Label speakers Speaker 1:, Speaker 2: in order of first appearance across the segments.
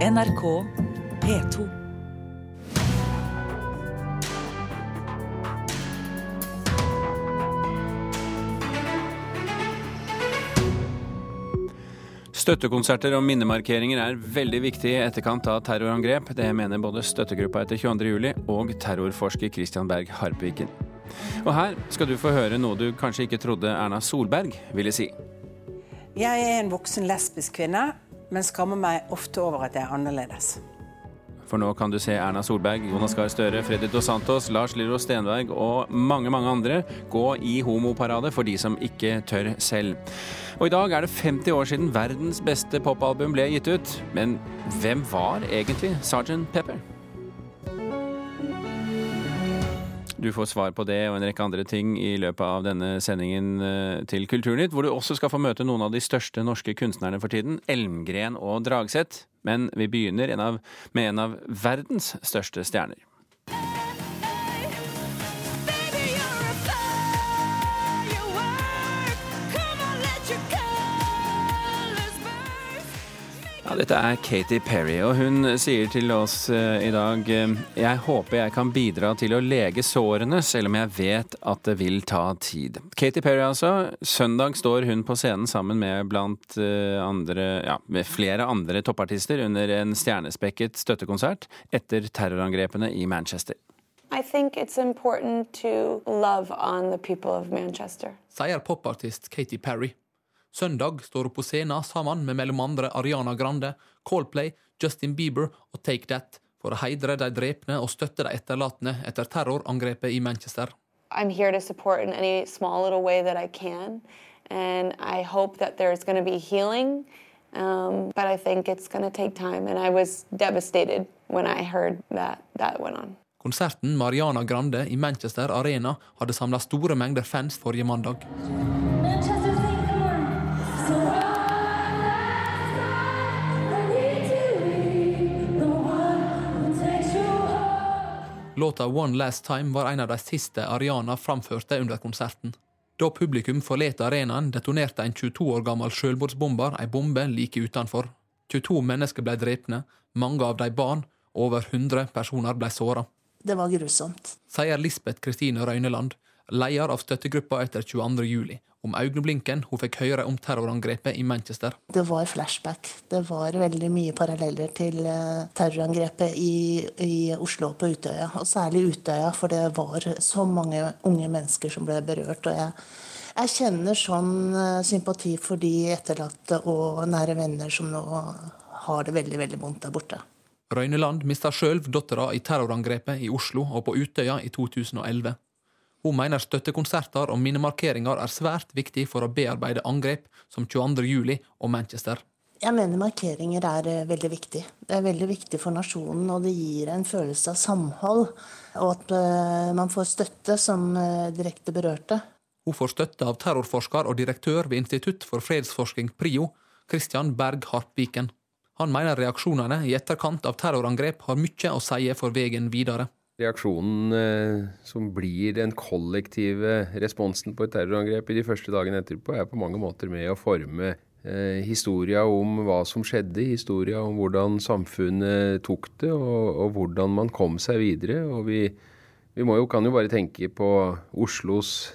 Speaker 1: NRK P2.
Speaker 2: Støttekonserter og minnemarkeringer er veldig viktig i etterkant av terrorangrep. Det mener både støttegruppa etter 22.07 og terrorforsker Christian Berg Harpviken. Og her skal du få høre noe du kanskje ikke trodde Erna Solberg ville si.
Speaker 3: Jeg er en voksen lesbisk kvinne, men skammer meg ofte over at jeg er annerledes.
Speaker 2: For nå kan du se Erna Solberg, Jonas Gahr Støre, Freddy Dos Santos, Lars Lillo Stenberg og mange, mange andre gå i homoparade for de som ikke tør selv. Og i dag er det 50 år siden verdens beste popalbum ble gitt ut. Men hvem var egentlig Sgt. Pepper? Du får svar på det og en rekke andre ting i løpet av denne sendingen eh, til Kulturnytt, hvor du også skal få møte noen av de største norske kunstnerne for tiden, Elmgren og Dragseth. Men vi begynner en av, med en av verdens største stjerner. Ja, dette er Katy Perry, og hun sier til oss eh, i dag eh, Jeg håper jeg kan bidra til å lege sårene, selv om jeg vet at det vil ta tid. Katy Perry, altså. Søndag står hun på scenen sammen med blant eh, andre, ja, med flere andre toppartister under en stjernespekket støttekonsert etter terrorangrepene i Manchester.
Speaker 4: I think it's important to love on the people of Manchester.
Speaker 5: sier popartist Katy Perry. Søndag står hun på scenen sammen med mellom andre Ariana Grande, Coldplay, Justin Bieber og Take That for å heidre de drepne og støtte de etterlatne etter terrorangrepet i Manchester.
Speaker 4: I'm here to support in any small little way that I can, and I hope that there's going to be healing. Um, but I think it's going to take time, and I was devastated when I heard that that went on.
Speaker 5: Konserten med Ariana Grande i Manchester Arena hadde samla store mengder fans forrige mandag. Låta One Last Time var en av de siste Ariana framførte under konserten. Da publikum forlot arenaen, detonerte en 22 år gammel selvmordsbomber ei bombe like utenfor. 22 mennesker ble drepne, mange av de barn, og over 100 personer ble såra.
Speaker 6: Det var grusomt.
Speaker 5: Sier Lisbeth Kristine Røyneland, leder av støttegruppa etter 22. juli, om øyeblinken hun fikk høre om terrorangrepet i Manchester.
Speaker 6: Det var flashback. Det var veldig mye paralleller til eh, terrorangrepet i, i Oslo på Utøya. Og særlig Utøya, for det var så mange unge mennesker som ble berørt. Og jeg, jeg kjenner sånn eh, sympati for de etterlatte og nære venner som nå har det veldig, veldig vondt der borte.
Speaker 5: Røyneland mista sjøl dattera i terrorangrepet i Oslo og på Utøya i 2011. Hun mener støttekonserter og minnemarkeringer er svært viktig for å bearbeide angrep som 22. juli og Manchester.
Speaker 6: Jeg mener markeringer er eh, veldig viktig. Det er veldig viktig for nasjonen, og det gir en følelse av samhold. Og at eh, man får støtte som eh, direkte berørte.
Speaker 5: Hun får støtte av terrorforsker og direktør ved Institutt for fredsforsking, PRIO, Christian Berg Harpviken. Han mener reaksjonene i etterkant av terrorangrep har mye å si for veien videre.
Speaker 7: Reaksjonen eh, som blir den kollektive responsen på et terrorangrep i de første dagene etterpå, er på mange måter med å forme eh, historia om hva som skjedde, historia om hvordan samfunnet tok det, og, og hvordan man kom seg videre. Og vi, vi jo, kan jo bare tenke på Oslos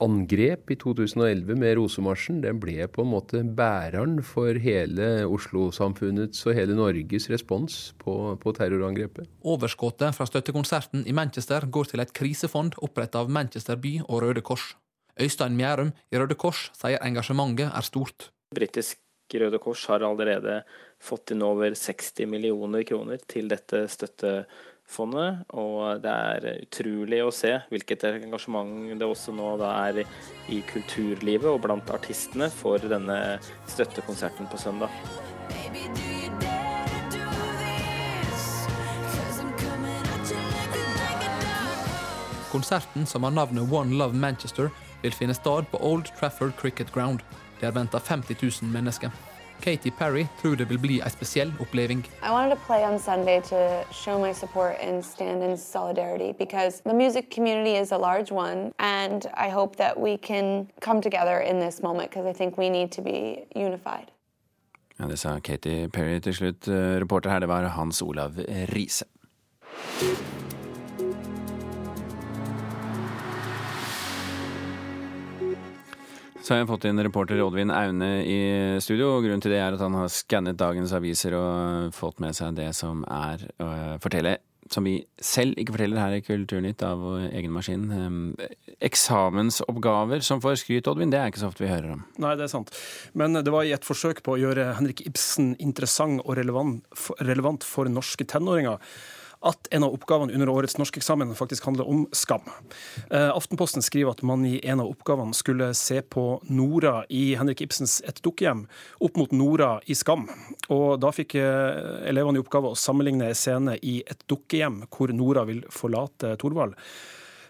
Speaker 7: terrorangrep i 2011 med Rosemarsjen. Den ble på en måte bæreren for hele Oslo-samfunnets og hele Norges respons på, på terrorangrepet.
Speaker 5: Overskuddet fra støttekonserten i Manchester går til et krisefond oppretta av Manchester by og Røde Kors. Øystein Mjærum i Røde Kors sier engasjementet er stort.
Speaker 8: Britisk Røde Kors har allerede fått inn over 60 millioner kroner til dette støttefondet. Og det er utrolig å se hvilket engasjement det også nå da er i kulturlivet og blant artistene for denne støttekonserten på søndag.
Speaker 5: Konserten, som har navnet One Love Manchester, vil finne sted på Old Trafford Cricket Ground. Det er venta 50 000 mennesker. Katy Perry tror det vil bli ei spesiell oppleving.
Speaker 4: I wanted to play on Sunday to show my support and stand in solidarity because the music community is a large one, and I hope that we can come together in this moment because I think we need to be unified.
Speaker 2: Ja, Det sa Katy Perry til slutt. Eh, reporter her, det var Hans Olav Riise. Så har jeg fått inn reporter Oddvin Aune i studio. og Grunnen til det er at han har skannet dagens aviser og fått med seg det som er å fortelle, som vi selv ikke forteller her i Kulturnytt av egen maskin. Eksamensoppgaver som får skryt, Oddvin, det er ikke så ofte vi hører om.
Speaker 9: Nei, det er sant. Men det var i et forsøk på å gjøre Henrik Ibsen interessant og relevant, for norske tenåringer at en av oppgavene under årets norskeksamen faktisk handler om skam. Eh, Aftenposten skriver at man i en av oppgavene skulle se på Nora i Henrik Ibsens Et dukkehjem opp mot Nora i Skam. Og da fikk eh, elevene i oppgave å sammenligne en scene i Et dukkehjem hvor Nora vil forlate Thorvald.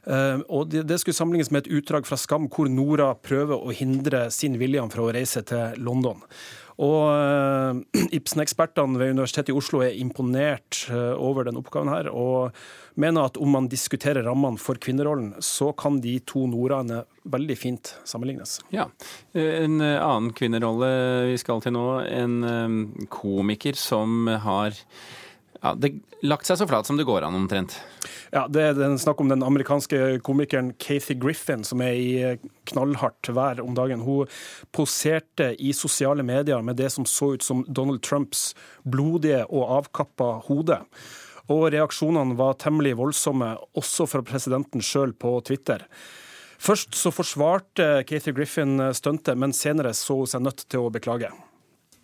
Speaker 9: Uh, og det, skulle sammenlignes med et utdrag fra Skam, hvor Nora prøver å hindre sin William fra å reise til London. Og uh, Ibsen-ekspertene ved Universitetet i Oslo er imponert uh, over den oppgaven her, og mener at om man diskuterer rammene for kvinnerollen, så kan de to Noraene veldig fint sammenlignes.
Speaker 2: Ja. En annen kvinnerolle vi skal til nå, en komiker som har ja, det lagt seg så flat som det går an, omtrent.
Speaker 9: Ja, Det er snakk om den amerikanske komikeren Kathy Griffin, som er i knallhardt vær om dagen. Hun poserte i sosiale medier med det som så ut som Donald Trumps blodige og avkappa hode. Og reaksjonene var temmelig voldsomme, også fra presidenten sjøl på Twitter. Først så forsvarte Kathy Griffin stuntet, men senere så hun seg nødt til å beklage.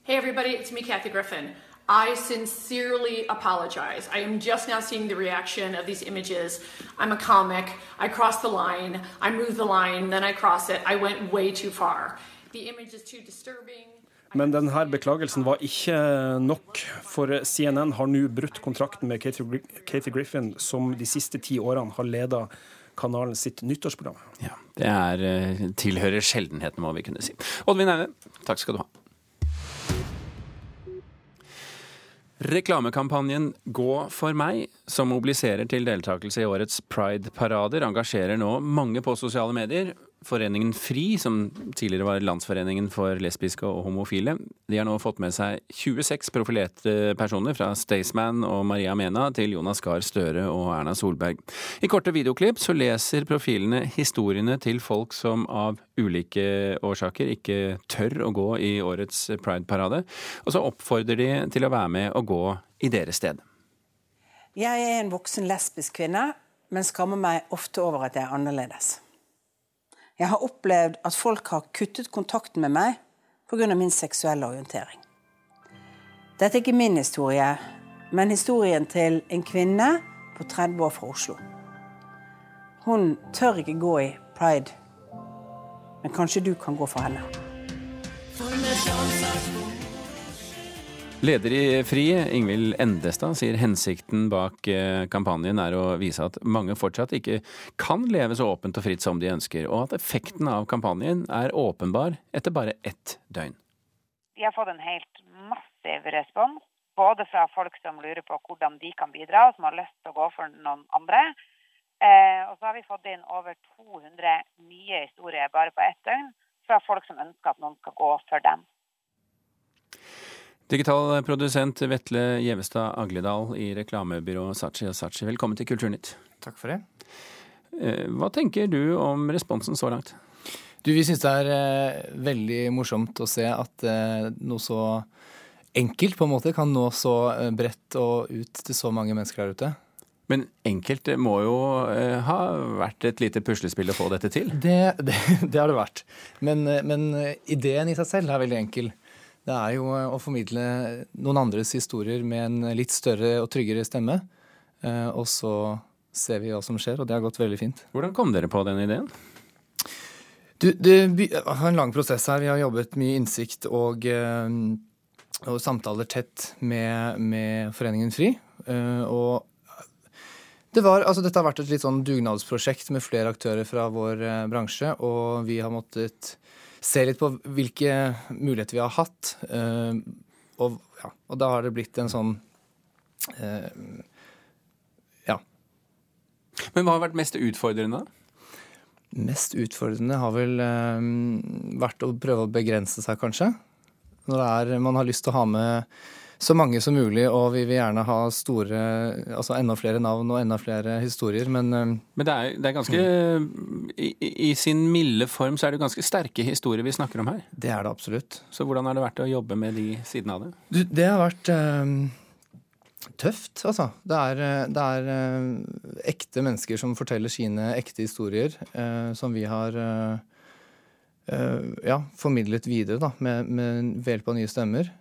Speaker 10: Hey everybody, it's me, Kathy Griffin. I sincerely apologize. I am just now seeing the reaction of these images. I'm a comic. I cross the line. I move the line. Then I cross it. I went way too far. The image is too disturbing.
Speaker 9: Men denne beklagelsen var ikke nok, for CNN har nå brutt kontrakten med Katie Griffin, som de siste ti årene har leda kanalen sitt nyttårsprogram.
Speaker 2: Ja, Det er, eh, tilhører sjeldenheten, må vi kunne si. Oddvin Aune, takk skal du ha. Reklamekampanjen Gå for meg, som mobiliserer til deltakelse i årets Pride-parader, engasjerer nå mange på sosiale medier. Foreningen FRI, som tidligere var Landsforeningen for lesbiske og homofile, de har nå fått med seg 26 profilerte personer, fra Staysman og Maria Mena til Jonas Gahr Støre og Erna Solberg. I korte videoklipp så leser profilene historiene til folk som av ulike årsaker ikke tør å gå i årets Pride-parade, og så oppfordrer de til å være med og gå i deres sted.
Speaker 3: Jeg er en voksen lesbisk kvinne, men skammer meg ofte over at jeg er annerledes. Jeg har opplevd at folk har kuttet kontakten med meg pga. min seksuelle orientering. Dette er ikke min historie, men historien til en kvinne på 30 år fra Oslo. Hun tør ikke gå i pride, men kanskje du kan gå for henne.
Speaker 2: Leder i FRI, Ingvild Endestad, sier hensikten bak eh, kampanjen er å vise at mange fortsatt ikke kan leve så åpent og fritt som de ønsker, og at effekten av kampanjen er åpenbar etter bare ett døgn.
Speaker 11: Vi har fått en helt massiv respons, både fra folk som lurer på hvordan de kan bidra, og som har lyst til å gå for noen andre. Eh, og så har vi fått inn over 200 nye historier bare på ett døgn fra folk som ønsker at noen skal gå for dem.
Speaker 2: Digital produsent Vetle Gjevestad Agledal i reklamebyrået Sachi og Sachi, velkommen til Kulturnytt.
Speaker 12: Takk for det.
Speaker 2: Eh, hva tenker du om responsen så langt?
Speaker 12: Du, Vi syns det er eh, veldig morsomt å se at eh, noe så enkelt på en måte kan nå så bredt og ut til så mange mennesker der ute.
Speaker 2: Men enkelt må jo eh, ha vært et lite puslespill å få dette til?
Speaker 12: Det, det, det har det vært. Men, men ideen i seg selv er veldig enkel. Det er jo eh, å formidle noen andres historier med en litt større og tryggere stemme. Eh, og så ser vi hva som skjer, og det har gått veldig fint.
Speaker 2: Hvordan kom dere på den ideen?
Speaker 12: Du, det har en lang prosess her. Vi har jobbet mye innsikt og, eh, og samtaler tett med, med, Foreningen FRI. Og det var, altså dette har vært et litt sånn dugnadsprosjekt med flere aktører fra vår bransje, og vi har måttet se litt på hvilke muligheter vi har hatt. Eh, og, ja, og da har det blitt en sånn eh, ja.
Speaker 2: Men hva har vært mest utfordrende?
Speaker 12: Mest utfordrende har vel eh, vært å prøve å begrense seg, kanskje. Når det er, man har lyst til å ha med så mange som mulig, og vi vil gjerne ha store, altså enda flere navn og enda flere historier, men
Speaker 2: Men det er, det er ganske i, I sin milde form så er det ganske sterke historier vi snakker om her.
Speaker 12: Det er det absolutt.
Speaker 2: Så hvordan har det vært å jobbe med de sidene av det?
Speaker 12: Du, det har vært eh, tøft, altså. Det er, det er eh, ekte mennesker som forteller sine ekte historier, eh, som vi har ja, formidlet videre da, med, med ved hjelp av nye stemmer.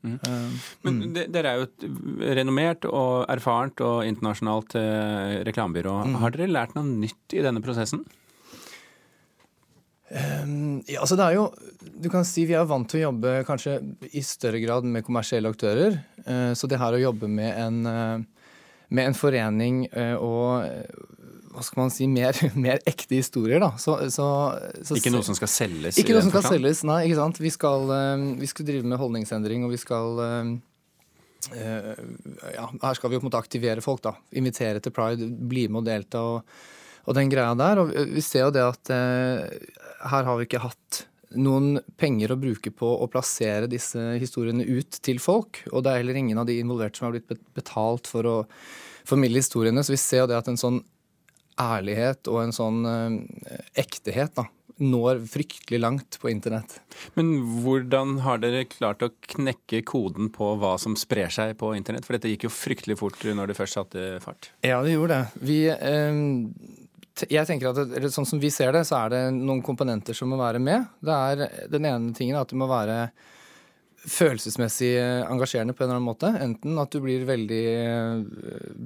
Speaker 2: Mm. Men de, dere er jo et renommert og erfarent og internasjonalt eh, reklamebyrå. Mm. Har dere lært noe nytt i denne prosessen?
Speaker 12: Um, ja, altså det er jo Du kan si vi er vant til å jobbe kanskje i større grad med kommersielle aktører. Uh, så det her å jobbe med en, uh, med en forening uh, og hva skal man si, mer, mer ekte historier, da. Så, så,
Speaker 2: så, ikke noe som skal selges?
Speaker 12: Ikke noe som skal selges, nei. ikke sant. Vi skal, vi skal drive med holdningsendring, og vi skal ja, Her skal vi jo på en måte aktivere folk, da. Invitere til pride, bli med og delta. og, og den greia der. Og vi ser jo det at her har vi ikke hatt noen penger å bruke på å plassere disse historiene ut til folk. Og det er heller ingen av de involverte som har blitt betalt for å formidle historiene. Så vi ser jo det at en sånn ærlighet og en sånn eh, ektehet da, når fryktelig langt på internett.
Speaker 2: Men hvordan har dere klart å knekke koden på hva som sprer seg på internett? For dette gikk jo fryktelig fort når det først satte fart.
Speaker 12: Ja, det gjorde det. Vi... Eh, jeg tenker at det, Sånn som vi ser det, så er det noen komponenter som må være med. Det er Den ene tingen er at det må være følelsesmessig engasjerende på en eller annen måte. Enten at du blir veldig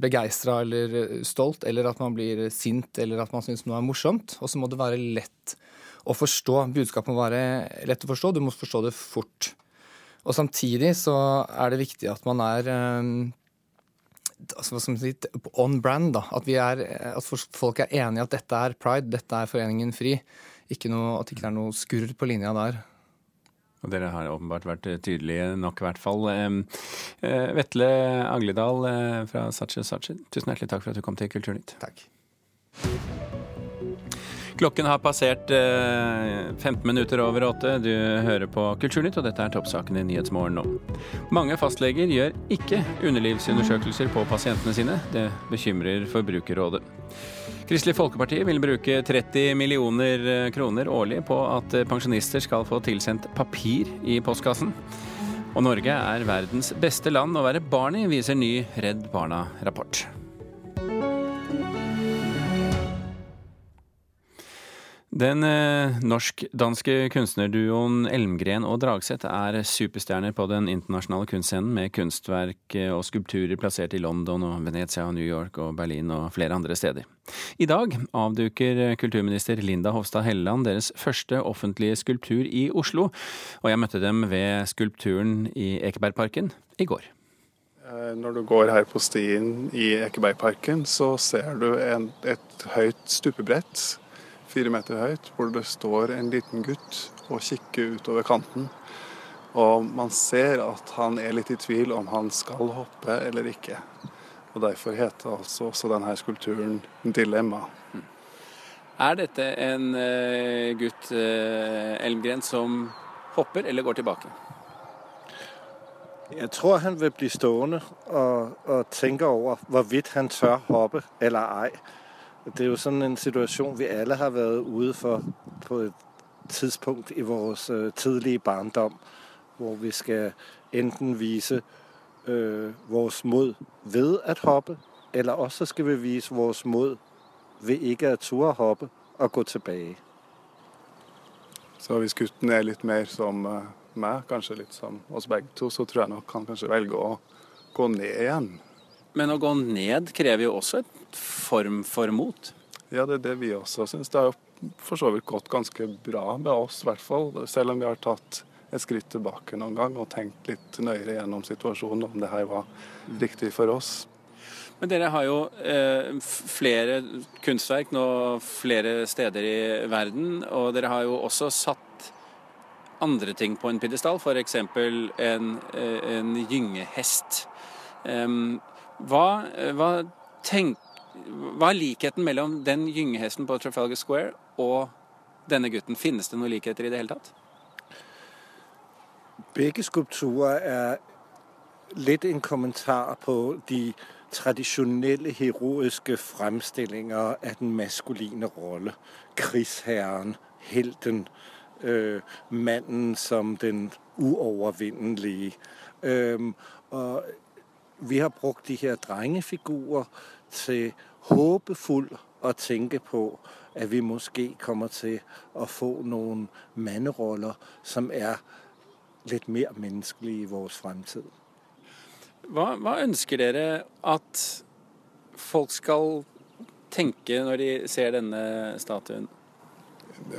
Speaker 12: begeistra eller stolt, eller at man blir sint, eller at man syns noe er morsomt. Og så må det være lett å forstå. Budskapet må være lett å forstå. Du må forstå det fort. Og samtidig så er det viktig at man er altså, si, on brand. da, At, er, at folk er enige at dette er pride, dette er Foreningen FRI. Ikke noe, at det ikke er noe skurr på linja der.
Speaker 2: Og dere har åpenbart vært tydelige nok, i hvert fall. Eh, Vetle Agledal eh, fra Sachi Sachi, tusen hjertelig takk for at du kom til Kulturnytt.
Speaker 12: Takk.
Speaker 2: Klokken har passert 15 minutter over åtte. Du hører på Kulturnytt, og dette er toppsaken i Nyhetsmorgen nå. Mange fastleger gjør ikke underlivsundersøkelser på pasientene sine. Det bekymrer Forbrukerrådet. Kristelig Folkeparti vil bruke 30 millioner kroner årlig på at pensjonister skal få tilsendt papir i postkassen. Og Norge er verdens beste land å være barn i, viser ny Redd Barna-rapport. Den eh, norsk-danske kunstnerduoen Elmgren og Dragseth er superstjerner på den internasjonale kunstscenen, med kunstverk eh, og skulpturer plassert i London og Venezia og New York og Berlin og flere andre steder. I dag avduker kulturminister Linda Hofstad Helleland deres første offentlige skulptur i Oslo, og jeg møtte dem ved skulpturen i Ekebergparken i går.
Speaker 13: Eh, når du går her på stien i Ekebergparken, så ser du en, et høyt stupebrett fire meter høyt, hvor det står en liten gutt og kikker utover kanten. Og man ser at han er litt i tvil om han skal hoppe eller ikke. Og Derfor heter altså også denne skulpturen 'Dilemma'.
Speaker 2: Er dette en uh, gutt, uh, Elmgren, som hopper eller går tilbake?
Speaker 14: Jeg tror han vil bli stående og, og tenke over hvorvidt han tør hoppe eller ei. Det er jo sådan en situation, vi alle har været ude for på et tidspunkt i vores øh, tidlige barndom, hvor vi skal enten vise øh, vores mod ved at hoppe, eller også skal vi vise vores mod ved ikke at ture hoppe og gå tilbake.
Speaker 13: Så hvis gutten er litt mer som uh, meg, kanskje litt som oss begge to, så tror jeg nok han kanskje velger å gå ned igjen.
Speaker 2: Men å gå ned krever jo også et form for mot?
Speaker 13: Ja, det er det vi også syns. Det har jo for så vidt gått ganske bra med oss, i hvert fall. Selv om vi har tatt et skritt tilbake noen gang og tenkt litt nøyere gjennom situasjonen, om det her var riktig for oss.
Speaker 2: Men dere har jo eh, flere kunstverk nå flere steder i verden, og dere har jo også satt andre ting på en pidestall, f.eks. En, eh, en gyngehest. Um, hva, hva tenk, hva er likheten mellom den gyngehesten på Trafalgar Square og denne gutten? Finnes det noen likheter i det hele tatt?
Speaker 14: Begge skulpturer er litt en kommentar på de tradisjonelle heroiske fremstillinger av den maskuline rolle. Krigsherren, helten, øh, mannen som den uovervinnelige. Øh, og vi har brukt de her drengefigurer til håpefull å tenke på at vi måske kommer til å få noen manneroller som er litt mer menneskelige i vår fremtid.
Speaker 2: Hva, hva, ønsker dere at folk skal tenke når de ser denne statuen?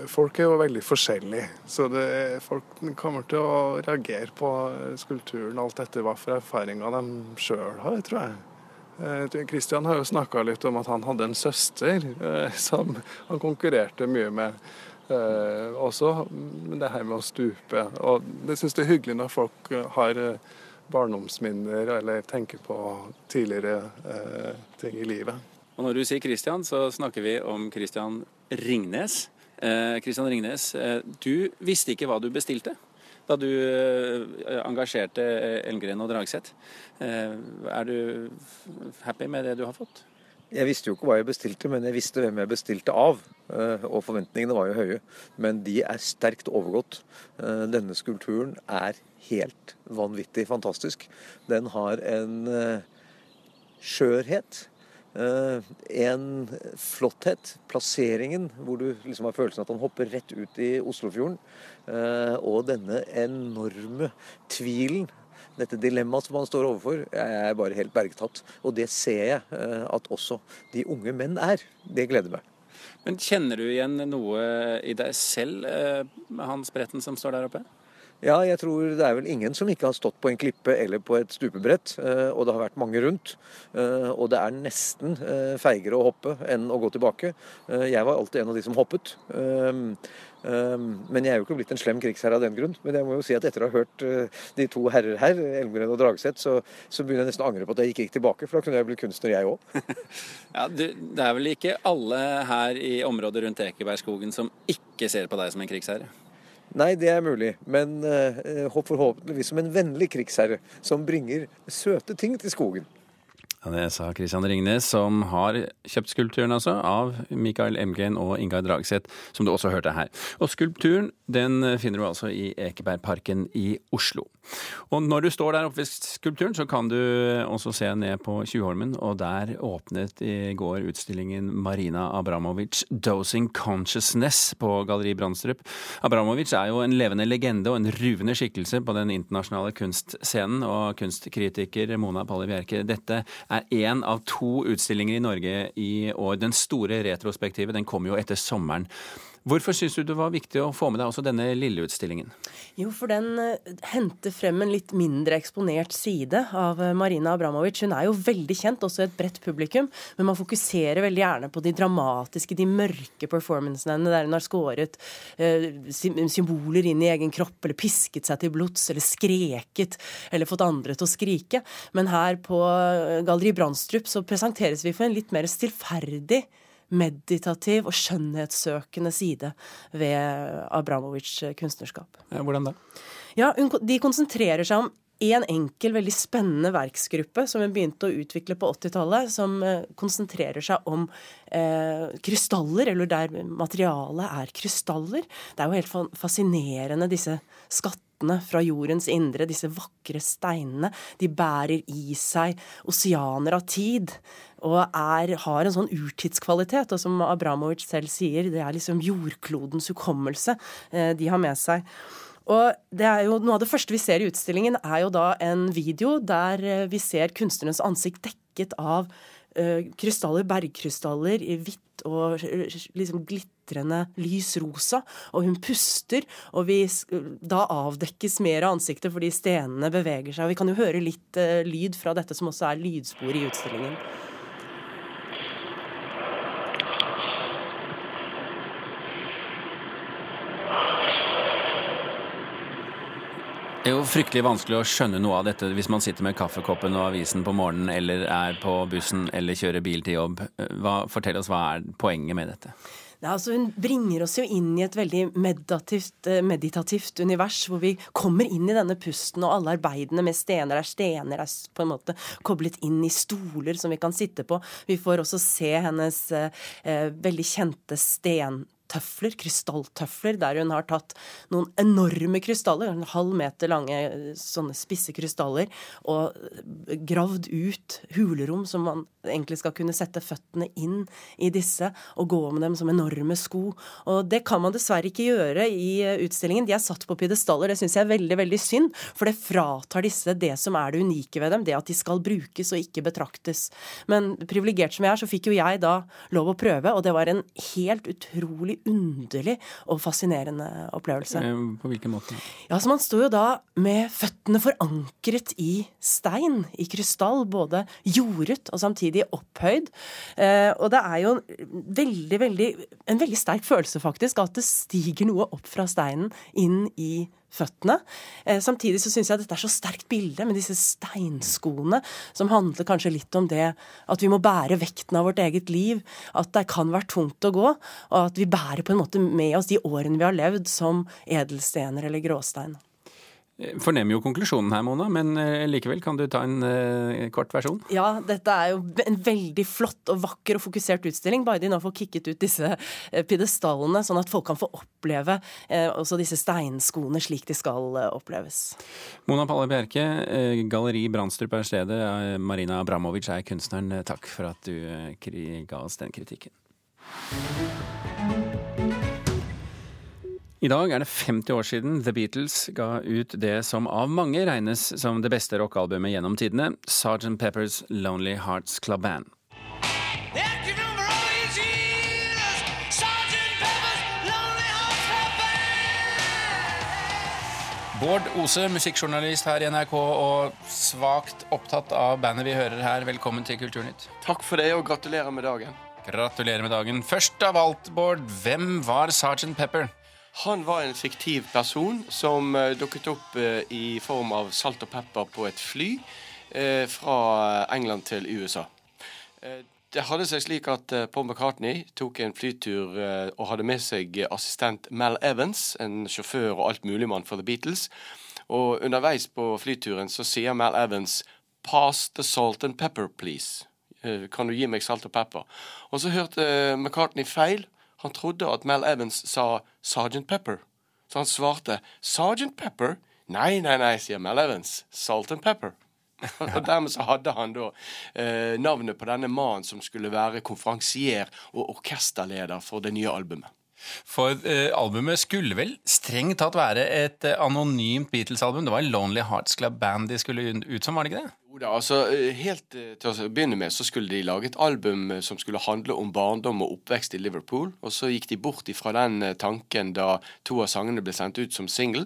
Speaker 13: Folk er jo veldig forskjellige, så det, folk kommer til å reagere på skulpturen alt etter hva for erfaringer de sjøl har, tror jeg. Kristian eh, har jo snakka litt om at han hadde en søster eh, som han konkurrerte mye med. Eh, også det her med å stupe. Og det syns jeg er hyggelig når folk har barndomsminner eller tenker på tidligere ting i livet.
Speaker 2: Og når du sier Kristian, så snakker vi om Kristian Ringnes. Christian Ringnes, eh, du visste ikke hva du bestilte da du eh, engasjerte Elmgren og Dragseth. Eh, er du happy med det du har fått?
Speaker 15: Jeg visste jo ikke hva jeg bestilte, men jeg visste hvem jeg bestilte av. Eh, og forventningene var jo høye. Men de er sterkt overgått. Denne skulpturen er helt vanvittig fantastisk. Den har en skjørhet Eh, en flotthet. Plasseringen, hvor du liksom har følelsen at han hopper rett ut i Oslofjorden. Eh, og denne enorme tvilen. Dette dilemmaet som han står overfor, er bare helt bergtatt. Og det ser jeg eh, at også de unge menn er. Det gleder meg.
Speaker 2: Men Kjenner du igjen noe i deg selv, med Hans Bretten som står der oppe?
Speaker 15: Ja, jeg tror det er vel ingen som ikke har stått på en klippe eller på et stupebrett. Eh, og det har vært mange rundt. Eh, og det er nesten eh, feigere å hoppe enn å gå tilbake. Jeg var alltid en av de som hoppet. Men jeg er jo ikke blitt en slem krigsherre av den grunn. Men jeg må jo si at etter å ha hørt de to herrer her, Elmgren og Dragseth, så, så, begynner jeg nesten å angre på at jeg ikke gikk tilbake. For da kunne jeg blitt kunstner, jeg òg.
Speaker 2: ja, det er vel ikke alle her i området rundt Ekebergskogen som ikke ser på deg som en krigsherre?
Speaker 15: Nei, det er mulig, men uh, forhåpentligvis som en vennlig krigsherre som bringer søte ting til skogen.
Speaker 2: Ja, det sa Christian Ringnes, som har kjøpt skulpturen altså, av Mikael Emgren og Ingar Dragseth, som du også hørte her. Og skulpturen den finner du altså i Ekebergparken i Oslo. Og når du står der oppe ved skulpturen, så kan du også se ned på Tjuvholmen, og der åpnet i går utstillingen Marina Abramovic 'Dosing Consciousness' på Galleri Brandstrup. Abramovic er jo en levende legende og en ruvende skikkelse på den internasjonale kunstscenen, og kunstkritiker Mona Palle Bjerke, dette er én av to utstillinger i Norge i år. Den store retrospektive den kommer jo etter sommeren. Hvorfor syns du det var viktig å få med deg også denne lille utstillingen?
Speaker 16: Jo, for den uh, henter frem en litt mindre eksponert side av uh, Marina Abramovic. Hun er jo veldig kjent, også et bredt publikum, men man fokuserer veldig gjerne på de dramatiske, de mørke performancene henne, der hun har skåret uh, symboler inn i egen kropp, eller pisket seg til blods, eller skreket, eller fått andre til å skrike. Men her på Galleri Brandstrup så presenteres vi for en litt mer stillferdig meditativ og skjønnhetssøkende side ved Abramovic kunstnerskap.
Speaker 2: Hvordan da?
Speaker 16: Ja, De konsentrerer seg om en enkel, veldig spennende verksgruppe som hun begynte å utvikle på 80-tallet, som eh, konsentrerer seg om eh, krystaller, eller der materialet er krystaller. Det er jo helt fascinerende, disse skattene fra jordens indre, disse vakre steinene. De bærer i seg oseaner av tid og er, har en sånn urtidskvalitet. Og som Abramovic selv sier, det er liksom jordklodens hukommelse eh, de har med seg. Og det er jo, Noe av det første vi ser i utstillingen, er jo da en video der eh, vi ser kunstnerens ansikt dekket av uh, krystaller, bergkrystaller i hvitt og liksom glitrende lys rosa. Og hun puster, og vi, da avdekkes mer av ansiktet fordi stenene beveger seg. Og vi kan jo høre litt uh, lyd fra dette, som også er lydspor i utstillingen.
Speaker 2: Det er jo fryktelig vanskelig å skjønne noe av dette hvis man sitter med kaffekoppen og avisen på morgenen, eller er på bussen eller kjører bil til jobb. Hva, fortell oss, hva er poenget med dette?
Speaker 16: Ja, altså hun bringer oss jo inn i et veldig meditativt, eh, meditativt, univers, hvor vi kommer inn i denne pusten, og alle arbeidene med stener er stener er på en måte koblet inn i stoler som vi kan sitte på. Vi får også se hennes eh, eh veldig kjente sten tøfler, krystalltøfler, der hun har tatt noen enorme krystaller, en halv meter lange sånne spisse krystaller, og gravd ut hulerom som man egentlig skal kunne sette føttene inn i disse, og gå med dem som enorme sko. Og det kan man dessverre ikke gjøre i utstillingen. De er satt på pidestaller, det syns jeg er veldig, veldig synd, for det fratar disse det som er det unike ved dem, det at de skal brukes og ikke betraktes. Men privilegert som jeg er, så fikk jo jeg da lov å prøve, og det var en helt utrolig underlig og fascinerende opplevelse.
Speaker 2: Eh, på hvilken måte?
Speaker 16: Ja, så Man står jo da med føttene forankret i stein, i krystall, både jordet og samtidig opphøyd. Eh, og det er jo veldig, veldig, en veldig sterk følelse, faktisk, at det stiger noe opp fra steinen inn i føttene. Eh, samtidig så syns jeg at dette er så sterkt bilde med disse steinskoene, som handler kanskje litt om det at vi må bære vekten av vårt eget liv, at det kan være tungt å gå, og at vi bærer på en måte med oss de årene vi har levd som edelstener eller gråstein.
Speaker 2: Fornemmer jo konklusjonen her, Mona, men eh, likevel kan du ta en eh, kort versjon?
Speaker 16: Ja, dette er jo en veldig flott og vakker og fokusert utstilling. Bare de nå får kikket ut disse uh, pidestallene, sånn at folk kan få oppleve eh, også disse steinskoene slik de skal oppleves.
Speaker 2: Mona Palle Bjerke, Galleri Brandstrup er stedet. Marina Abramovic er kunstneren. Takk for at du ga oss den kritikken. I dag er det 50 år siden The Beatles ga ut det som av mange regnes som det beste rockealbumet gjennom tidene, Sgt. Peppers Lonely Hearts Club Band. Bård Ose, musikkjournalist her i NRK og svakt opptatt av bandet vi hører her. Velkommen til Kulturnytt.
Speaker 17: Takk for det, og gratulerer med dagen.
Speaker 2: Gratulerer med dagen. Først av alt, Bård, hvem var Sgt. Pepper?
Speaker 17: Han var en fiktiv person som uh, dukket opp uh, i form av salt og pepper på et fly uh, fra England til USA. det hadde seg slik at Paul McCartney tok en flytur og hadde med seg assistent Mel Evans, en sjåfør og altmuligmann for The Beatles. Og underveis på flyturen så sier Mel Evans 'Pass the salt and pepper, please'. Kan du gi meg salt og pepper? Og så hørte McCartney feil, han trodde at Mel Evans sa Sergeant Pepper. Så han svarte Sergeant Pepper? Nei, nei, nei, sier Mel Evans. Salt and Pepper. og Dermed så hadde han da eh, navnet på denne mannen som skulle være konferansier og orkesterleder for det nye albumet.
Speaker 2: For eh, albumet skulle vel strengt tatt være et eh, anonymt Beatles-album? Det var Lonely Hearts Club Band de skulle ut som, var det ikke det?
Speaker 17: Da, altså eh, Helt eh, til å begynne med så skulle de lage et album eh, som skulle handle om barndom og oppvekst i Liverpool. Og så gikk de bort ifra den tanken da to av sangene ble sendt ut som single.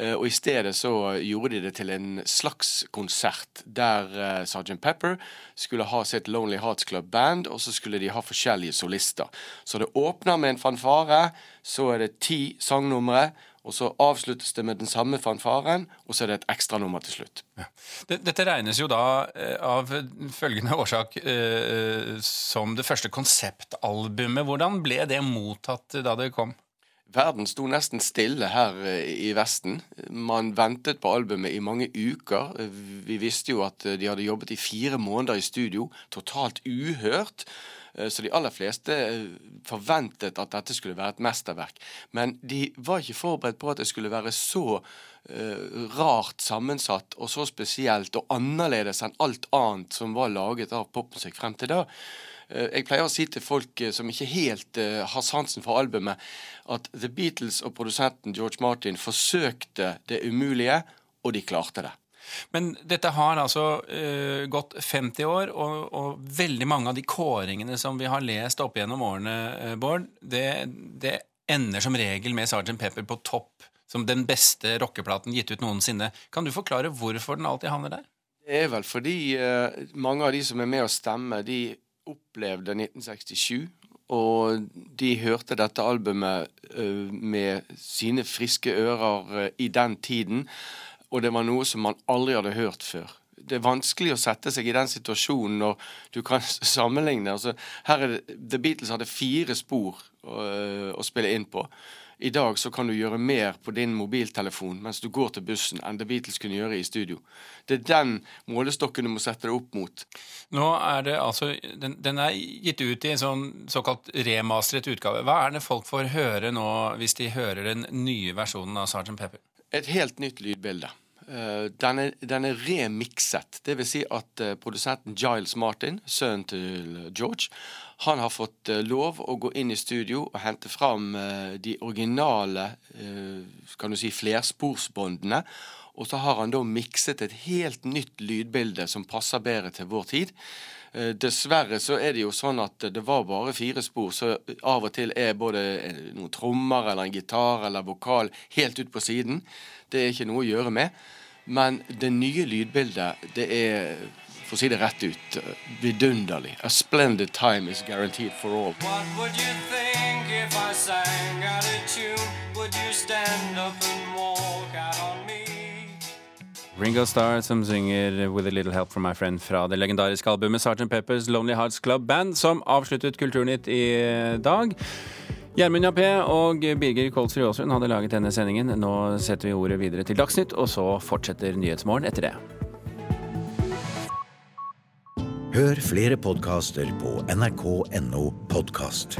Speaker 17: Og i stedet så gjorde de det til en slags konsert der Sgt. Pepper skulle ha sitt Lonely Hearts Club Band, og så skulle de ha forskjellige solister. Så det åpner med en fanfare, så er det ti sangnumre. Og så avsluttes det med den samme fanfaren, og så er det et ekstranummer til slutt. Ja.
Speaker 2: Dette regnes jo da eh, av følgende årsak eh, som det første konseptalbumet. Hvordan ble det mottatt da det kom?
Speaker 17: Verden sto nesten stille her eh, i Vesten. Man ventet på albumet i mange uker. Vi visste jo at de hadde jobbet i fire måneder i studio, totalt uhørt. Eh, så de aller fleste eh, forventet at dette skulle være et mesterverk. Men de var ikke forberedt på at det skulle være så uh, rart sammensatt og så spesielt og annerledes enn alt annet som var laget av popmusikk frem til da. Jeg pleier å si til folk som ikke helt har sansen for albumet, at The Beatles og produsenten George Martin forsøkte det umulige, og de klarte det.
Speaker 2: Men dette har altså uh, gått 50 år, og, og, veldig mange av de kåringene som vi har lest opp gjennom årene, uh, Bård, det, det, ender som regel med Sgt. Pepper på topp som den beste rockeplaten gitt ut noensinne. Kan du forklare hvorfor den alltid havner der?
Speaker 17: Det er vel fordi uh, mange av de som er med å stemme, de opplevde 1967. Og de hørte dette albumet med sine friske ører i den tiden. Og det var noe som man aldri hadde hørt før. det er vanskelig å sette seg i den situasjonen når du kan sammenligne. Altså, her er det, The Beatles hadde fire spor å, å spille inn på. I dag så kan du gjøre mer på din mobiltelefon mens du går til bussen, enn The Beatles kunne gjøre i studio. Det er den målestokken du må sette deg opp mot.
Speaker 2: Nå er det altså Den, den er gitt ut i en sånn såkalt remasteret utgave. Hva er det folk får høre nå hvis de hører den nye versjonen av Sgt. Pepper?
Speaker 17: Et helt nytt lydbilde. Uh, den, er, den er remikset. Vil si at uh, produsenten Giles Martin, sønnen til George, han har fått lov å gå inn i studio og hente fram de originale kan du si, flersporsbåndene. Og så har han da mikset et helt nytt lydbilde som passer bedre til vår tid. Dessverre så er det jo sånn at det var bare fire spor, så av og til er både noen trommer eller en gitar eller vokal helt ut på siden. Det er ikke noe å gjøre med. Men det nye lydbildet, det er, for å si det rett ut, vidunderlig. A splendid time is guaranteed for all. What would you think if I sang out a tune? Would you stand up and walk out on me?
Speaker 2: Ringo Starr som synger 'With a Little Help From My Friend' fra det legendariske albumet Sgt. Peppers Lonely Hearts Club Band, som avsluttet Kulturnytt i dag. Gjermund Jappé og Birger Kolsrud Aasund hadde laget denne sendingen. Nå setter vi ordet videre til Dagsnytt, og så fortsetter Nyhetsmorgen etter det.
Speaker 18: Hør flere podkaster på nrk.no podkast.